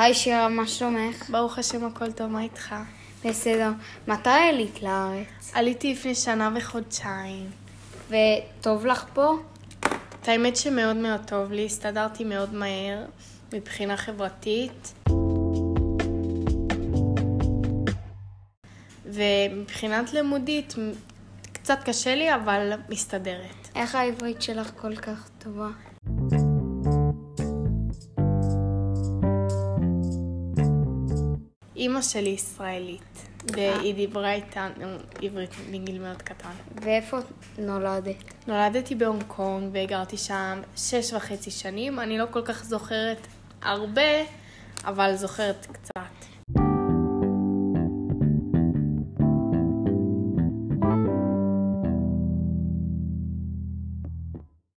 היי שירה, מה שלומך? ברוך השם הכל טוב, מה איתך? בסדר. מתי עלית לארץ? עליתי לפני שנה וחודשיים. וטוב לך פה? את האמת שמאוד מאוד טוב לי, הסתדרתי מאוד מהר מבחינה חברתית. ומבחינת לימודית, קצת קשה לי, אבל מסתדרת. איך העברית שלך כל כך טובה? אימא שלי ישראלית, והיא דיברה איתנו עברית מגיל מאוד קטן. ואיפה נולדת? נולדתי בהונג קונג וגרתי שם שש וחצי שנים. אני לא כל כך זוכרת הרבה, אבל זוכרת קצת.